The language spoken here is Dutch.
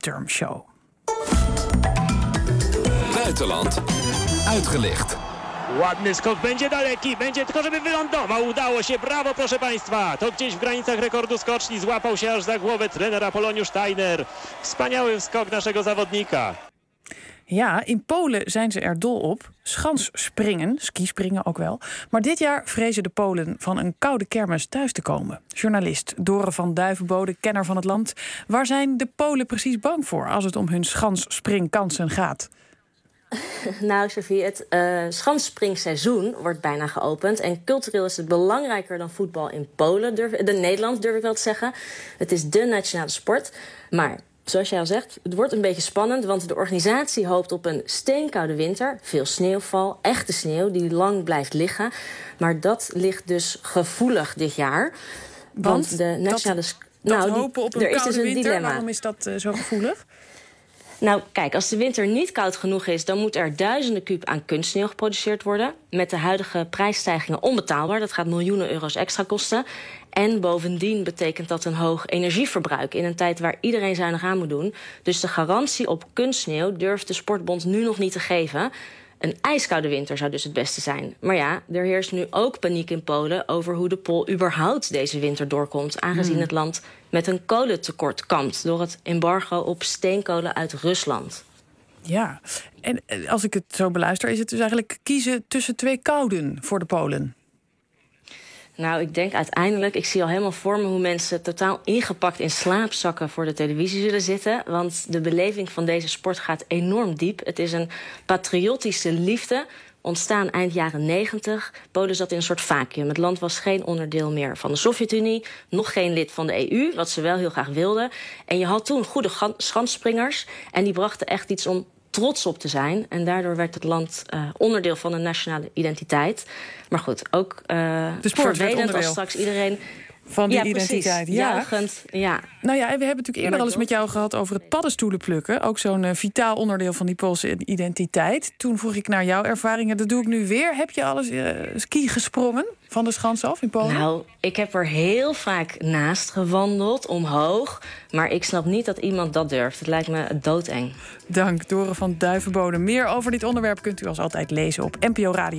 Midterm Show. Buitenland uitgelicht. Ładny skok, będzie daleki, będzie tylko żeby wylądował, udało się, brawo proszę Państwa, to gdzieś w granicach rekordu skoczni, złapał się aż za głowę trener Apoloniusz Steiner. Wspaniały skok naszego zawodnika. Ja, in Polen zijn ze er dol op. Schansspringen, skispringen ook wel. Maar dit jaar vrezen de Polen van een koude kermis thuis te komen. Journalist Dore van Duivenbode, kenner van het land. Waar zijn de Polen precies bang voor als het om hun schansspringkansen gaat? Nou, Sophie, het uh, schansspringseizoen wordt bijna geopend. En cultureel is het belangrijker dan voetbal in Polen, durf, de Nederland durf ik wel te zeggen. Het is de nationale sport. Maar zoals jij al zegt, het wordt een beetje spannend, want de organisatie hoopt op een steenkoude winter. Veel sneeuwval, echte sneeuw die lang blijft liggen. Maar dat ligt dus gevoelig dit jaar. Want, de nationale. Dat, nou, dat hopen op een er is dus een winter, dilemma. waarom is dat uh, zo gevoelig? Nou, kijk, als de winter niet koud genoeg is... dan moet er duizenden kuub aan kunstsneeuw geproduceerd worden. Met de huidige prijsstijgingen onbetaalbaar. Dat gaat miljoenen euro's extra kosten. En bovendien betekent dat een hoog energieverbruik... in een tijd waar iedereen zuinig aan moet doen. Dus de garantie op kunstsneeuw durft de Sportbond nu nog niet te geven... Een ijskoude winter zou dus het beste zijn. Maar ja, er heerst nu ook paniek in Polen over hoe de Pool überhaupt deze winter doorkomt. Aangezien hmm. het land met een kolentekort kampt door het embargo op steenkolen uit Rusland. Ja, en eh, als ik het zo beluister, is het dus eigenlijk kiezen tussen twee kouden voor de Polen. Nou, ik denk uiteindelijk, ik zie al helemaal voor me hoe mensen totaal ingepakt in slaapzakken voor de televisie zullen zitten. Want de beleving van deze sport gaat enorm diep. Het is een patriotische liefde ontstaan eind jaren 90. Polen zat in een soort vacuüm. Het land was geen onderdeel meer van de Sovjet-Unie, nog geen lid van de EU, wat ze wel heel graag wilden. En je had toen goede schansspringers en die brachten echt iets om trots op te zijn. En daardoor werd het land uh, onderdeel van een nationale identiteit. Maar goed, ook uh, vervelend als straks iedereen van die identiteit. Precies. Ja, ja. Nou ja, we hebben natuurlijk eerder al eens met jou gehad over het paddenstoelen plukken. Ook zo'n uh, vitaal onderdeel van die Poolse identiteit. Toen vroeg ik naar jouw ervaringen. Dat doe ik nu weer. Heb je alles uh, ski gesprongen van de schans af in Polen? Nou, ik heb er heel vaak naast gewandeld, omhoog. Maar ik snap niet dat iemand dat durft. Het lijkt me doodeng. Dank, Dore van Duivenbode. Meer over dit onderwerp kunt u als altijd lezen op NPO Radio